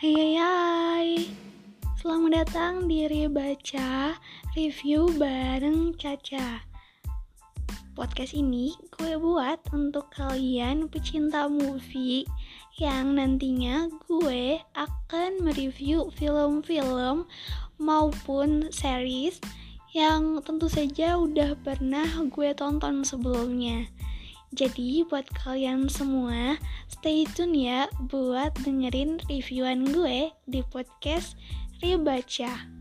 Hai hai hai. Selamat datang di Baca Review bareng Caca. Podcast ini gue buat untuk kalian pecinta movie Yang nantinya gue akan mereview film-film maupun series Yang tentu saja udah pernah gue tonton sebelumnya jadi buat kalian semua, stay tune ya buat dengerin reviewan gue di podcast Ribaca.